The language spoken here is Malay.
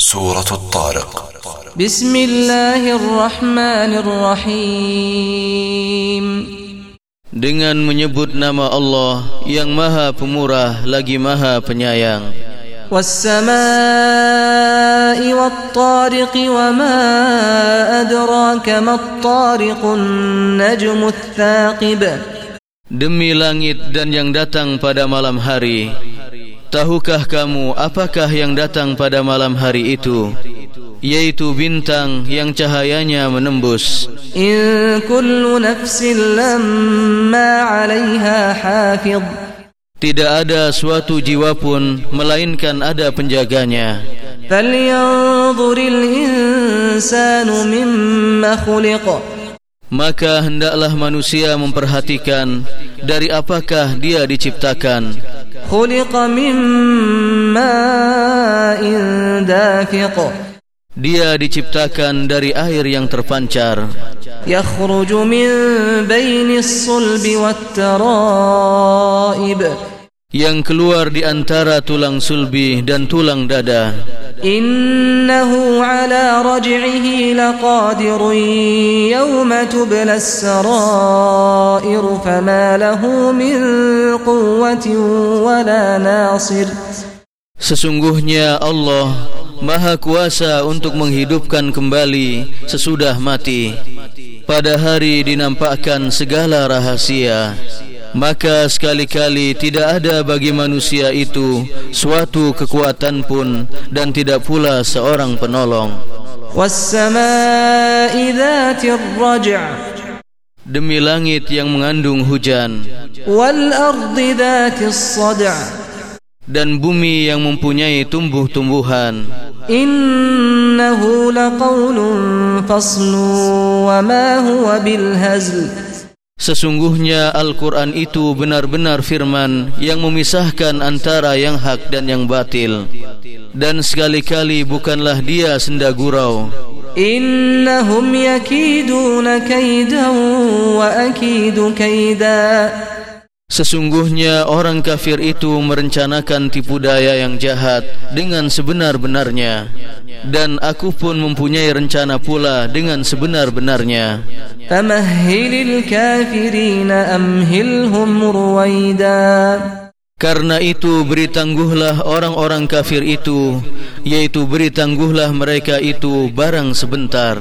سورة الطارق بسم الله الرحمن الرحيم Dengan menyebut nama Allah yang maha pemurah lagi maha penyayang والسماء والطارق وما أدراك ما الطارق النجم الثاقب Demi langit dan yang datang pada malam hari Tahukah kamu apakah yang datang pada malam hari itu yaitu bintang yang cahayanya menembus In kullu nafsin lamma 'alayha hafiz. Tidak ada suatu jiwa pun melainkan ada penjaganya Falyanzuril insanu mimma khuliqa Maka hendaklah manusia memperhatikan dari apakah dia diciptakan. خلق من ماء دافق Dia diciptakan dari air yang terpancar يخرج من بين الصلب والترائب Yang keluar di antara tulang sulbi dan tulang dada إنه على رجعه لقادر يوم تبلى السرائر فما له من قوة ولا ناصر Sesungguhnya Allah Maha kuasa untuk menghidupkan kembali sesudah mati Pada hari dinampakkan segala rahasia maka sekali-kali tidak ada bagi manusia itu suatu kekuatan pun dan tidak pula seorang penolong. Demi langit yang mengandung hujan. Dan bumi yang mempunyai tumbuh-tumbuhan. Innahu laqawlun faslu wa ma huwa bilhazl. Sesungguhnya Al-Quran itu benar-benar firman yang memisahkan antara yang hak dan yang batil. Dan sekali-kali bukanlah dia senda gurau. Innahum yakiduna kaidan wa akidu kaidan. Sesungguhnya orang kafir itu merencanakan tipu daya yang jahat dengan sebenar-benarnya dan aku pun mempunyai rencana pula dengan sebenar-benarnya. Kafirin amhilhum ruwaida. Karena itu beri tangguhlah orang-orang kafir itu yaitu beri tangguhlah mereka itu barang sebentar.